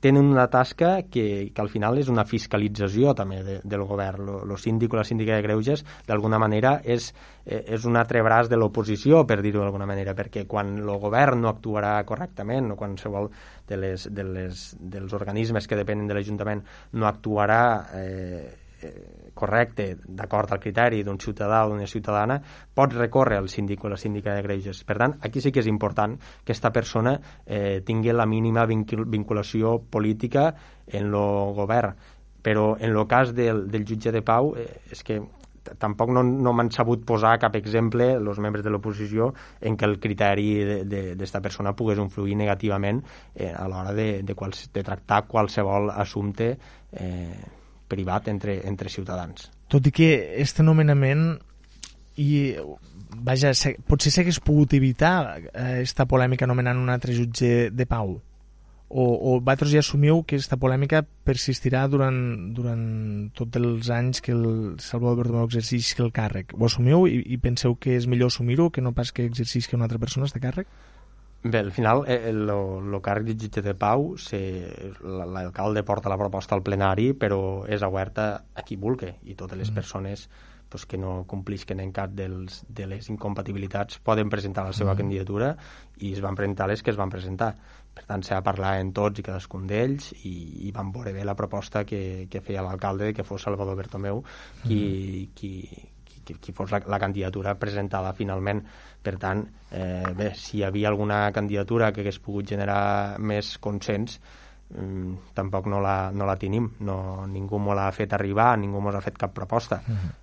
tenen una tasca que, que al final és una fiscalització també de, del govern. El síndic o la síndica de Greuges, d'alguna manera, és, eh, és un altre braç de l'oposició, per dir-ho d'alguna manera, perquè quan el govern no actuarà correctament o qualsevol de les, de les, dels organismes que depenen de l'Ajuntament no actuarà Eh, correcte, d'acord al criteri d'un ciutadà o d'una ciutadana, pot recórrer al síndic o la síndica de greuges. Per tant, aquí sí que és important que aquesta persona eh, tingui la mínima vinculació política en el govern. Però en el cas del, del jutge de pau eh, és que tampoc no, no m'han sabut posar cap exemple els membres de l'oposició en què el criteri d'esta persona pogués influir negativament eh, a l'hora de, de, quals, de tractar qualsevol assumpte eh, privat entre, entre ciutadans. Tot i que aquest nomenament i vaja, se, potser s'hagués pogut evitar aquesta eh, polèmica nomenant un altre jutge de pau o, o vosaltres ja assumiu que aquesta polèmica persistirà durant, durant tots els anys que el Salvador Bertomeu exerceix el càrrec. Ho assumiu i, i penseu que és millor assumir-ho que no pas que exercís que una altra persona este càrrec? Bé, al final, el eh, càrrec de jutge de pau, l'alcalde porta la proposta al plenari, però és oberta a qui vulgui, i totes les mm. persones pues, que no complisquen en cap dels, de les incompatibilitats poden presentar la seva mm. candidatura i es van presentar les que es van presentar. Per tant, s'ha de parlar en tots i cadascun d'ells i, i van veure bé la proposta que, que feia l'alcalde que fos Salvador Bertomeu qui, mm. qui, qui, qui fos la, la candidatura presentada finalment. Per tant, eh, bé, si hi havia alguna candidatura que hagués pogut generar més consens, mm, tampoc no la, no la tenim. No, ningú m'ho l'ha fet arribar, ningú m'ho ha fet cap proposta. Mm -hmm.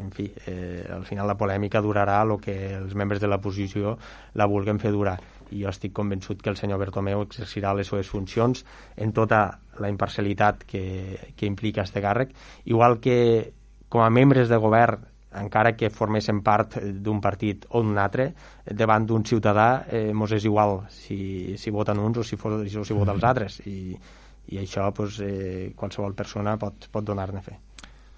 En fi, eh, al final la polèmica durarà el que els membres de la posició la vulguem fer durar i jo estic convençut que el senyor Bertomeu exercirà les seves funcions en tota la imparcialitat que, que implica este càrrec, igual que com a membres de govern encara que formessin part d'un partit o d'un altre, davant d'un ciutadà eh, mos és igual si, si voten uns o si, o si voten els altres i, i això pues, eh, qualsevol persona pot, pot donar-ne fe.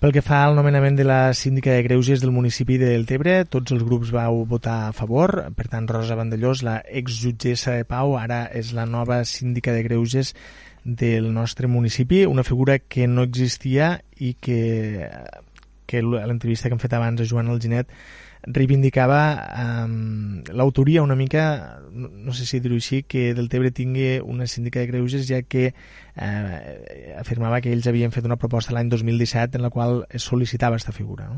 Pel que fa al nomenament de la síndica de Greuges del municipi del Tebre, tots els grups vau votar a favor. Per tant, Rosa Vandellós, la exjutgessa de Pau, ara és la nova síndica de Greuges del nostre municipi, una figura que no existia i que que l'entrevista que hem fet abans a Joan Alginet reivindicava um, l'autoria una mica, no, no sé si dir-ho així, que del Tebre tingui una síndica de greuges, ja que eh, afirmava que ells havien fet una proposta l'any 2017 en la qual es sol·licitava aquesta figura.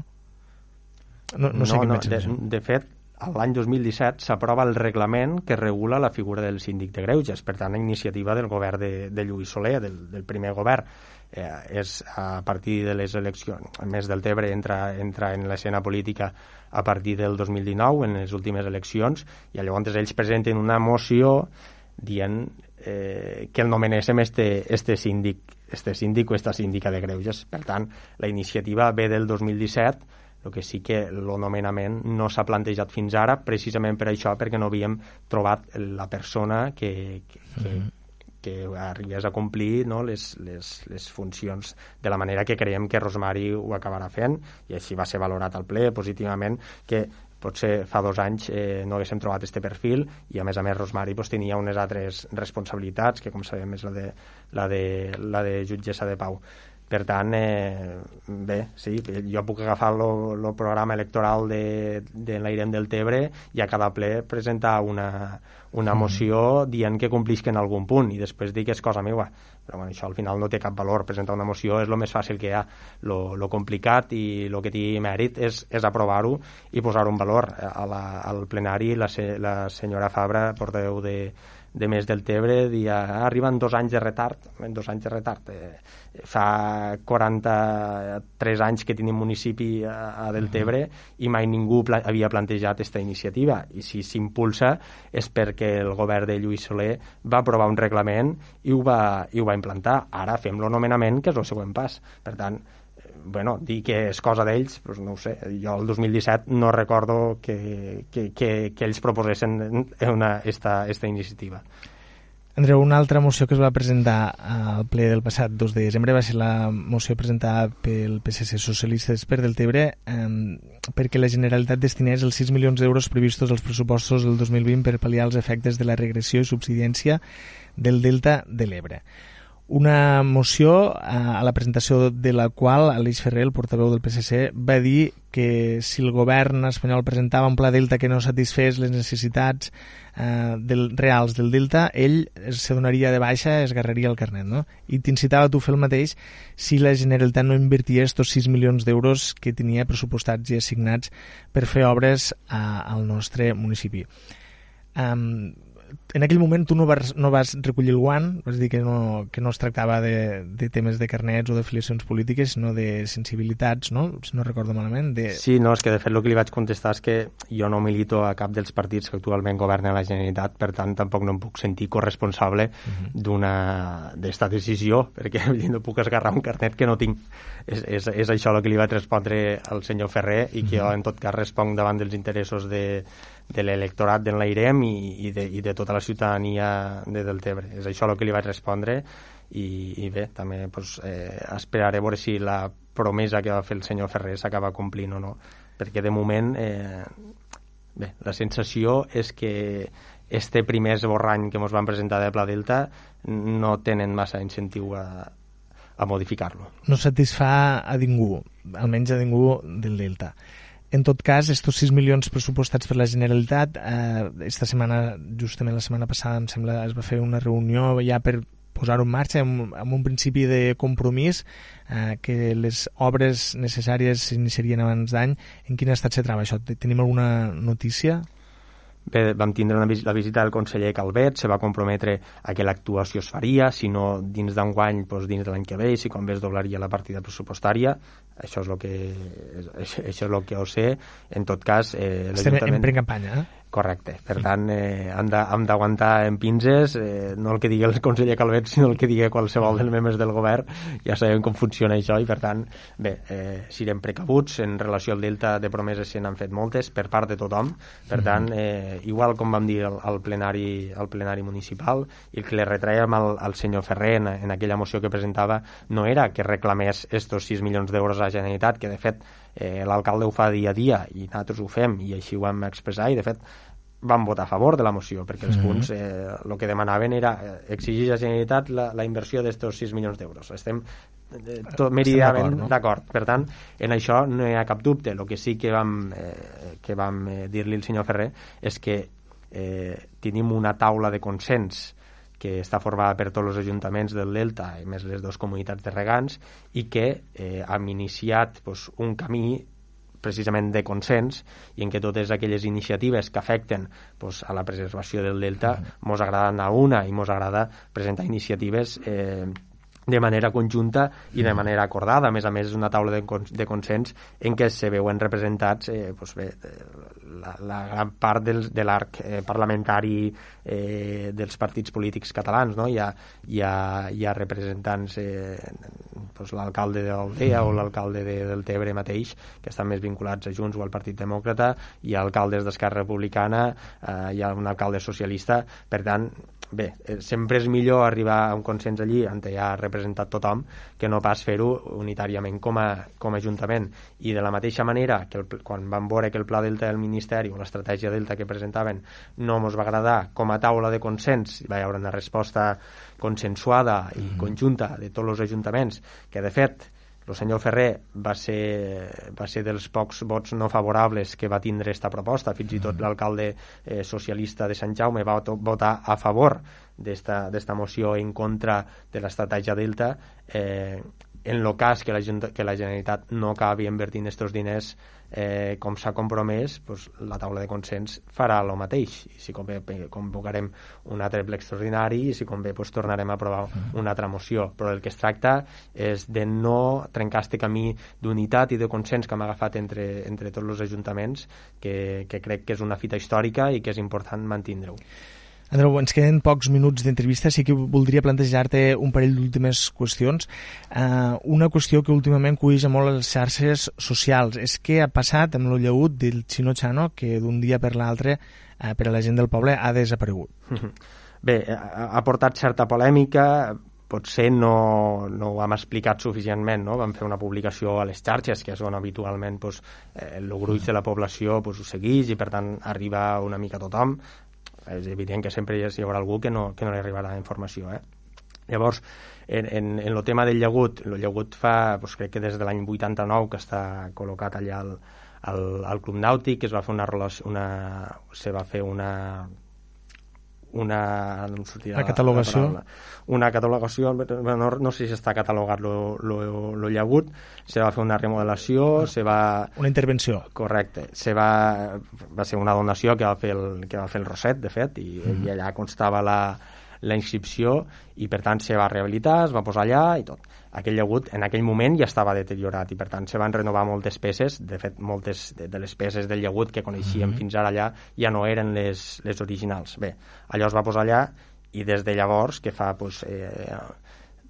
No, no, no, sé no, no de, de fet, l'any 2017 s'aprova el reglament que regula la figura del síndic de greuges, per tant, iniciativa del govern de, de Lluís Soler, del, del primer govern eh, és a partir de les eleccions, a més del Tebre entra, entra en l'escena política a partir del 2019, en les últimes eleccions, i llavors ells presenten una moció dient eh, que el nomenéssim este, este síndic, este síndic o esta síndica de greuges. Per tant, la iniciativa ve del 2017, el que sí que el nomenament no s'ha plantejat fins ara, precisament per això, perquè no havíem trobat la persona que, que, mm -hmm que arribés a complir no, les, les, les funcions de la manera que creiem que Rosmari ho acabarà fent i així va ser valorat al ple positivament que potser fa dos anys eh, no haguéssim trobat este perfil i a més a més Rosmari pues, tenia unes altres responsabilitats que com sabem és la de, la de, la de jutgessa de pau per tant, eh, bé, sí, jo puc agafar el programa electoral de, de l'Airem del Tebre i a cada ple presentar una, una mm. moció dient que complisquen algun punt i després dir que és cosa meva. Però bueno, això al final no té cap valor. Presentar una moció és el més fàcil que hi ha. Lo, complicat i el que té mèrit és, és aprovar-ho i posar-ho en valor. A la, al plenari la, se, la senyora Fabra, portaveu de, de més del Tebre dia, arriben dos anys de retard, dos anys de retard. Eh, fa 43 anys que tenim municipi a, a del Tebre i mai ningú pla havia plantejat aquesta iniciativa i si s'impulsa és perquè el govern de Lluís Soler va aprovar un reglament i ho va, i ho va implantar. Ara fem l'anomenament, que és el següent pas. Per tant, bueno, dir que és cosa d'ells, doncs no ho sé. Jo el 2017 no recordo que, que, que, que ells proposessin una, esta, esta iniciativa. Andreu, una altra moció que es va presentar al ple del passat 2 de desembre va ser la moció presentada pel PSC Socialistes per Deltebre eh, perquè la Generalitat destinés els 6 milions d'euros previstos als pressupostos del 2020 per pal·liar els efectes de la regressió i subsidència del Delta de l'Ebre una moció eh, a la presentació de la qual Aleix Ferrer, el portaveu del PSC, va dir que si el govern espanyol presentava un pla Delta que no satisfés les necessitats eh, del, reals del Delta, ell se donaria de baixa, es agarraria el carnet, no? I t'incitava tu a fer el mateix si la Generalitat no invertia estos 6 milions d'euros que tenia pressupostats i assignats per fer obres a, al nostre municipi. Um, en aquell moment tu no vas, no vas recollir el guant, vas dir que no, que no es tractava de, de temes de carnets o d'afiliacions polítiques, sinó de sensibilitats, no? si no recordo malament. De... Sí, no, és que de fet el que li vaig contestar és que jo no milito a cap dels partits que actualment governen la Generalitat, per tant tampoc no em puc sentir corresponsable uh mhm. -huh. d'una d'esta decisió, perquè no puc esgarrar un carnet que no tinc. És, és, és això el que li vaig respondre al senyor Ferrer i que uh -huh. jo en tot cas responc davant dels interessos de, de l'electorat de l'Airem i, i, de, i de tota la ciutadania de Deltebre. És això el que li vaig respondre i, i bé, també pues, eh, esperaré veure si la promesa que va fer el senyor Ferrer s'acaba complint o no, perquè de moment eh, bé, la sensació és que este primer esborrany que ens van presentar de Pla Delta no tenen massa incentiu a, a modificar-lo. No satisfà a ningú, almenys a ningú del Delta. En tot cas, estos 6 milions pressupostats per la Generalitat, eh, esta setmana, justament la setmana passada, em sembla, es va fer una reunió ja per posar-ho en marxa amb, amb un principi de compromís eh, que les obres necessàries s'iniciarien abans d'any. En quin estat se troba això? Tenim alguna notícia? Bé, vam tindre una, la visita del conseller Calvet, se va comprometre a que l'actuació es faria, si no dins d'enguany, doncs dins de l'any que ve, i si com bé es doblaria la partida pressupostària. Això és el que, això és el que ho sé. En tot cas, eh. Estem en campanya, eh? Correcte. Per tant, eh, hem d'aguantar en pinces, eh, no el que digui el conseller Calvet, sinó el que digui qualsevol dels membres del govern. Ja sabem com funciona això i, per tant, bé, eh, sirem precabuts. En relació al Delta de promeses se n'han fet moltes per part de tothom. Per mhm. tant, eh, igual com vam dir al, al, plenari, al plenari municipal, i el que li retraiem al, al senyor Ferrer en, en aquella moció que presentava no era que reclamés estos 6 milions d'euros a la Generalitat, que de fet eh, l'alcalde ho fa dia a dia i nosaltres ho fem i així ho vam expressar i de fet van votar a favor de la moció perquè els -hmm. punts eh, el que demanaven era eh, exigir a la Generalitat la, la inversió d'estos 6 milions d'euros estem eh, tot meridament no? d'acord per tant en això no hi ha cap dubte el que sí que vam, eh, que vam eh, dir-li al senyor Ferrer és que eh, tenim una taula de consens que està formada per tots els ajuntaments del Delta i més les dues comunitats de regants i que eh, hem iniciat pues, un camí precisament de consens i en què totes aquelles iniciatives que afecten pues, a la preservació del delta mm. mos agrada anar a una i mos agrada presentar iniciatives eh, de manera conjunta i de mm. manera acordada. A més a més, és una taula de, de consens en què se veuen representats eh, doncs bé, la, la gran part del, de l'arc eh, parlamentari eh, dels partits polítics catalans. No? Hi, ha, hi, ha, hi ha representants, eh, doncs l'alcalde d'Aldea o mm. l'alcalde de, del Tebre mateix, que estan més vinculats a Junts o al Partit Demòcrata, hi ha alcaldes d'Esquerra Republicana, eh, hi ha un alcalde socialista, per tant, bé, eh, sempre és millor arribar a un consens allí on hi ha representat tothom que no pas fer-ho unitàriament com a, com a Ajuntament. I de la mateixa manera que el, quan vam veure que el Pla del Ministeri o l'estratègia Delta que presentaven no ens va agradar com a taula de consens, hi va haure una resposta consensuada i mm -hmm. conjunta de tots els ajuntaments, que de fet el senyor Ferrer va ser, va ser dels pocs vots no favorables que va tindre aquesta proposta, fins i tot mm. l'alcalde eh, socialista de Sant Jaume va votar a favor d'esta moció en contra de l'estratègia Delta, eh, en el cas que la, que la Generalitat no acabi invertint aquests diners eh, com s'ha compromès, pues, la taula de consens farà el mateix. I si convé convocarem un altre ple extraordinari i si convé pues, tornarem a aprovar mm. una altra moció. Però el que es tracta és de no trencar este camí d'unitat i de consens que hem agafat entre, entre tots els ajuntaments, que, que crec que és una fita històrica i que és important mantindre-ho. Andreu, ens queden pocs minuts d'entrevista, sí que voldria plantejar-te un parell d'últimes qüestions. Uh, una qüestió que últimament cueix molt les xarxes socials és què ha passat amb el lleut del Chino Chano que d'un dia per l'altre uh, per a la gent del poble ha desaparegut. Bé, ha portat certa polèmica, potser no, no ho hem explicat suficientment, no? vam fer una publicació a les xarxes, que és on habitualment eh, el gruix de la població pues, ho segueix i per tant arriba una mica a tothom, és evident que sempre hi haurà algú que no, que no li arribarà la informació. Eh? Llavors, en, en, en el tema del llagut, el llagut fa, doncs crec que des de l'any 89 que està col·locat allà al, al, al Club Nàutic, es va fer una, una, se va fer una una, no sortia la catalogació. la una catalogació no, no sé si està catalogat lo, lo, lo llagut. Se va fer una remodelació ah, se va una intervenció. Correcte. Se va, va ser una donació que va fer el, que va fer el Roset de fet i, mm -hmm. i allà constava la, la inscripció i per tant se va rehabilitar, es va posar allà i tot aquell llagut en aquell moment ja estava deteriorat i per tant se van renovar moltes peces de fet moltes de, de les peces del llagut que coneixíem mm -hmm. fins ara allà ja no eren les, les originals bé, allò es va posar allà i des de llavors que fa pues, eh,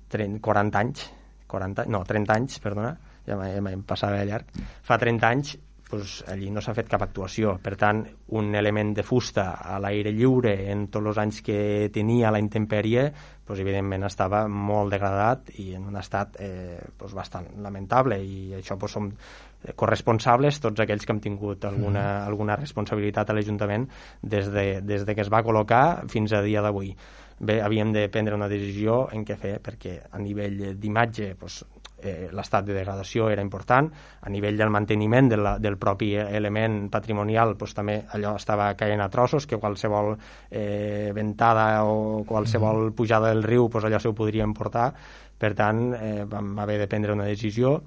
30, 40 anys 40, no, 30 anys, perdona ja m'hem passat de llarg fa 30 anys pues, allí no s'ha fet cap actuació. Per tant, un element de fusta a l'aire lliure en tots els anys que tenia la intempèrie, pues, evidentment estava molt degradat i en un estat eh, pues, bastant lamentable i això pues, som corresponsables tots aquells que hem tingut alguna, mm. alguna responsabilitat a l'Ajuntament des, de, des de que es va col·locar fins a dia d'avui. Bé, havíem de prendre una decisió en què fer, perquè a nivell d'imatge pues, eh, l'estat de degradació era important, a nivell del manteniment de la, del propi element patrimonial pues, també allò estava caient a trossos, que qualsevol eh, ventada o qualsevol pujada del riu pues, allò se ho podria emportar, per tant eh, vam haver de prendre una decisió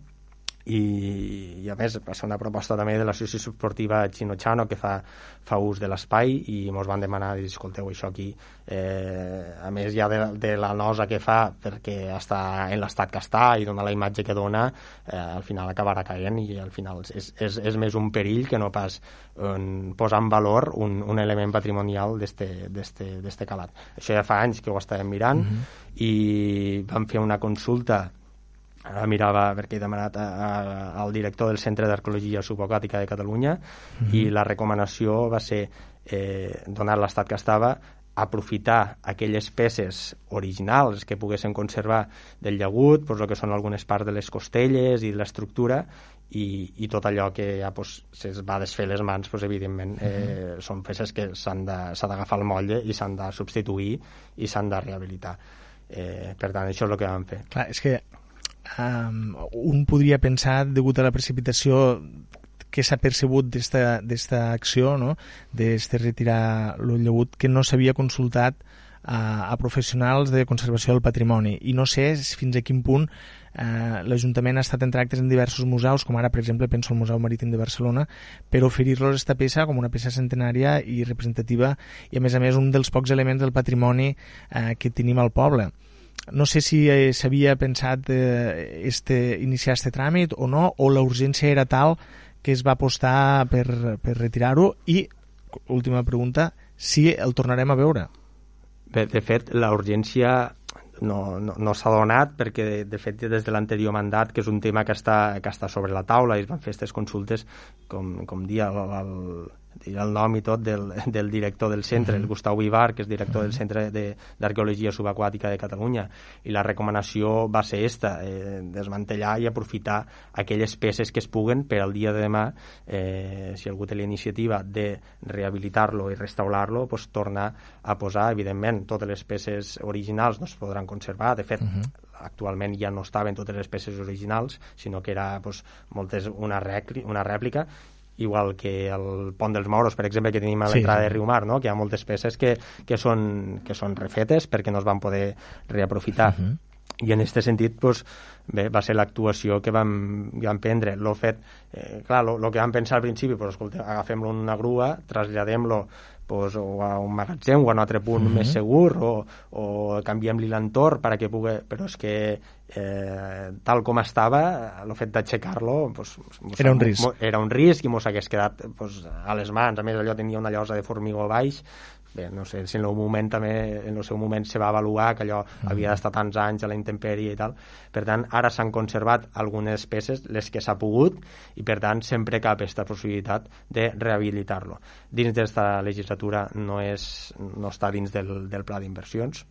i, i a més va ser una proposta també de l'associació esportiva Chino que fa, fa ús de l'espai i ens van demanar, escolteu, això aquí eh, a més ja de, de la nosa que fa perquè està en l'estat que està i dona la imatge que dona eh, al final acabarà caient i al final és, és, és més un perill que no pas un, posar en valor un, un element patrimonial d'este calat. Això ja fa anys que ho estàvem mirant mm -hmm. i vam fer una consulta ara mirava perquè he demanat a, a, al director del Centre d'Arqueologia Subacàtica de Catalunya mm -hmm. i la recomanació va ser eh, donar l'estat que estava aprofitar aquelles peces originals que poguessin conservar del llagut, doncs el que són algunes parts de les costelles i de l'estructura i, i tot allò que ja pues, es va desfer les mans, pues, evidentment eh, uh -huh. són peces que s'ha d'agafar el molle i s'han de substituir i s'han de rehabilitar. Eh, per tant, això és el que vam fer. Clar, és que um, un podria pensar, degut a la precipitació que s'ha percebut d'esta acció, no? d'este retirar el llegut, que no s'havia consultat a, a professionals de conservació del patrimoni. I no sé fins a quin punt eh, l'Ajuntament ha estat en tractes en diversos museus, com ara, per exemple, penso al Museu Marítim de Barcelona, per oferir-los aquesta peça com una peça centenària i representativa i, a més a més, un dels pocs elements del patrimoni eh, que tenim al poble no sé si eh, s'havia pensat eh, este, iniciar este tràmit o no, o la urgència era tal que es va apostar per, per retirar-ho i, última pregunta, si el tornarem a veure. Bé, de fet, la urgència no, no, no s'ha donat perquè de, de fet des de l'anterior mandat que és un tema que està, que està sobre la taula i es van fer aquestes consultes com, com dia el, el, diré el nom i tot del, del director del centre, el Gustau Vivar, que és director del Centre d'Arqueologia Subaquàtica de Catalunya, i la recomanació va ser esta, eh, desmantellar i aprofitar aquelles peces que es puguen per al dia de demà, eh, si algú té la iniciativa de rehabilitar-lo i restaurar-lo, pues, torna a posar, evidentment, totes les peces originals no es podran conservar, de fet, uh -huh actualment ja no estaven totes les peces originals, sinó que era pues, moltes, una, rèplica, una rèplica igual que el pont dels Moros, per exemple, que tenim a l'entrada sí, sí. de Riumar, no? que hi ha moltes peces que, que, són, que són refetes perquè no es van poder reaprofitar. Uh -huh. i en aquest sentit pues, bé, va ser l'actuació que vam, vam prendre lo fet, eh, clar, el que vam pensar al principi pues, escolta, agafem-lo una grua traslladem-lo pues, o a un magatzem o a un altre punt mm -hmm. més segur o, o canviem-li l'entorn perquè pugui... però és que eh, tal com estava el fet d'aixecar-lo pues, era un risc era un risc i mos hagués quedat pues, a les mans a més allò tenia una llosa de formigó baix bé, no sé, si en el moment també, en el seu moment se va avaluar que allò mm. havia d'estar tants anys a la intempèrie i tal. Per tant, ara s'han conservat algunes peces, les que s'ha pogut, i per tant sempre cap aquesta possibilitat de rehabilitar-lo. Dins d'esta legislatura no, és, no està dins del, del pla d'inversions,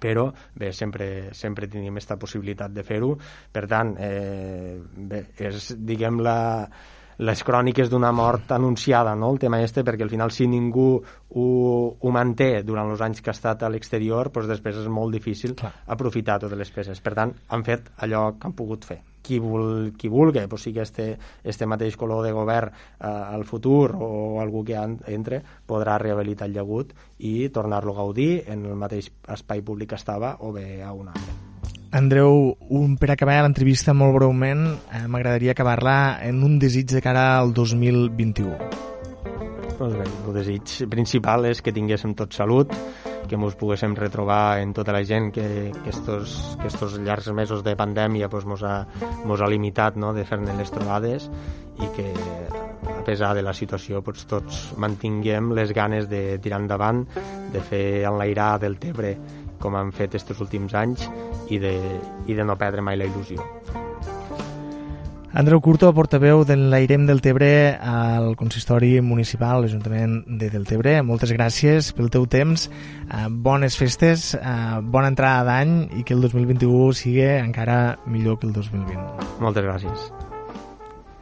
però bé, sempre, sempre tenim aquesta possibilitat de fer-ho. Per tant, eh, bé, és, diguem, la, les cròniques d'una mort anunciada, no? el tema este, perquè al final si ningú ho, ho manté durant els anys que ha estat a l'exterior, doncs després és molt difícil Clar. aprofitar totes les peces. Per tant, han fet allò que han pogut fer. Qui, vul, qui vulgui, doncs sigui este, este mateix color de govern eh, al futur o algú que entre, podrà rehabilitar el llagut i tornar-lo a gaudir en el mateix espai públic que estava o bé a un altre. Andreu, un, per acabar l'entrevista molt breument, eh, m'agradaria acabar-la en un desig de cara al 2021. Doncs bé, el desig principal és que tinguéssim tot salut, que ens poguéssim retrobar en tota la gent que, que, estos, que estos llargs mesos de pandèmia pues, mos, ha, ha limitat no, de fer-ne les trobades i que a pesar de la situació pues, tots mantinguem les ganes de tirar endavant, de fer enlairar del Tebre com han fet aquests últims anys i de, i de no perdre mai la il·lusió. Andreu Curto, portaveu de l'Airem del Tebre al Consistori Municipal, l'Ajuntament de Deltebre. Moltes gràcies pel teu temps, eh, bones festes, eh, bona entrada d'any i que el 2021 sigui encara millor que el 2020. Moltes gràcies.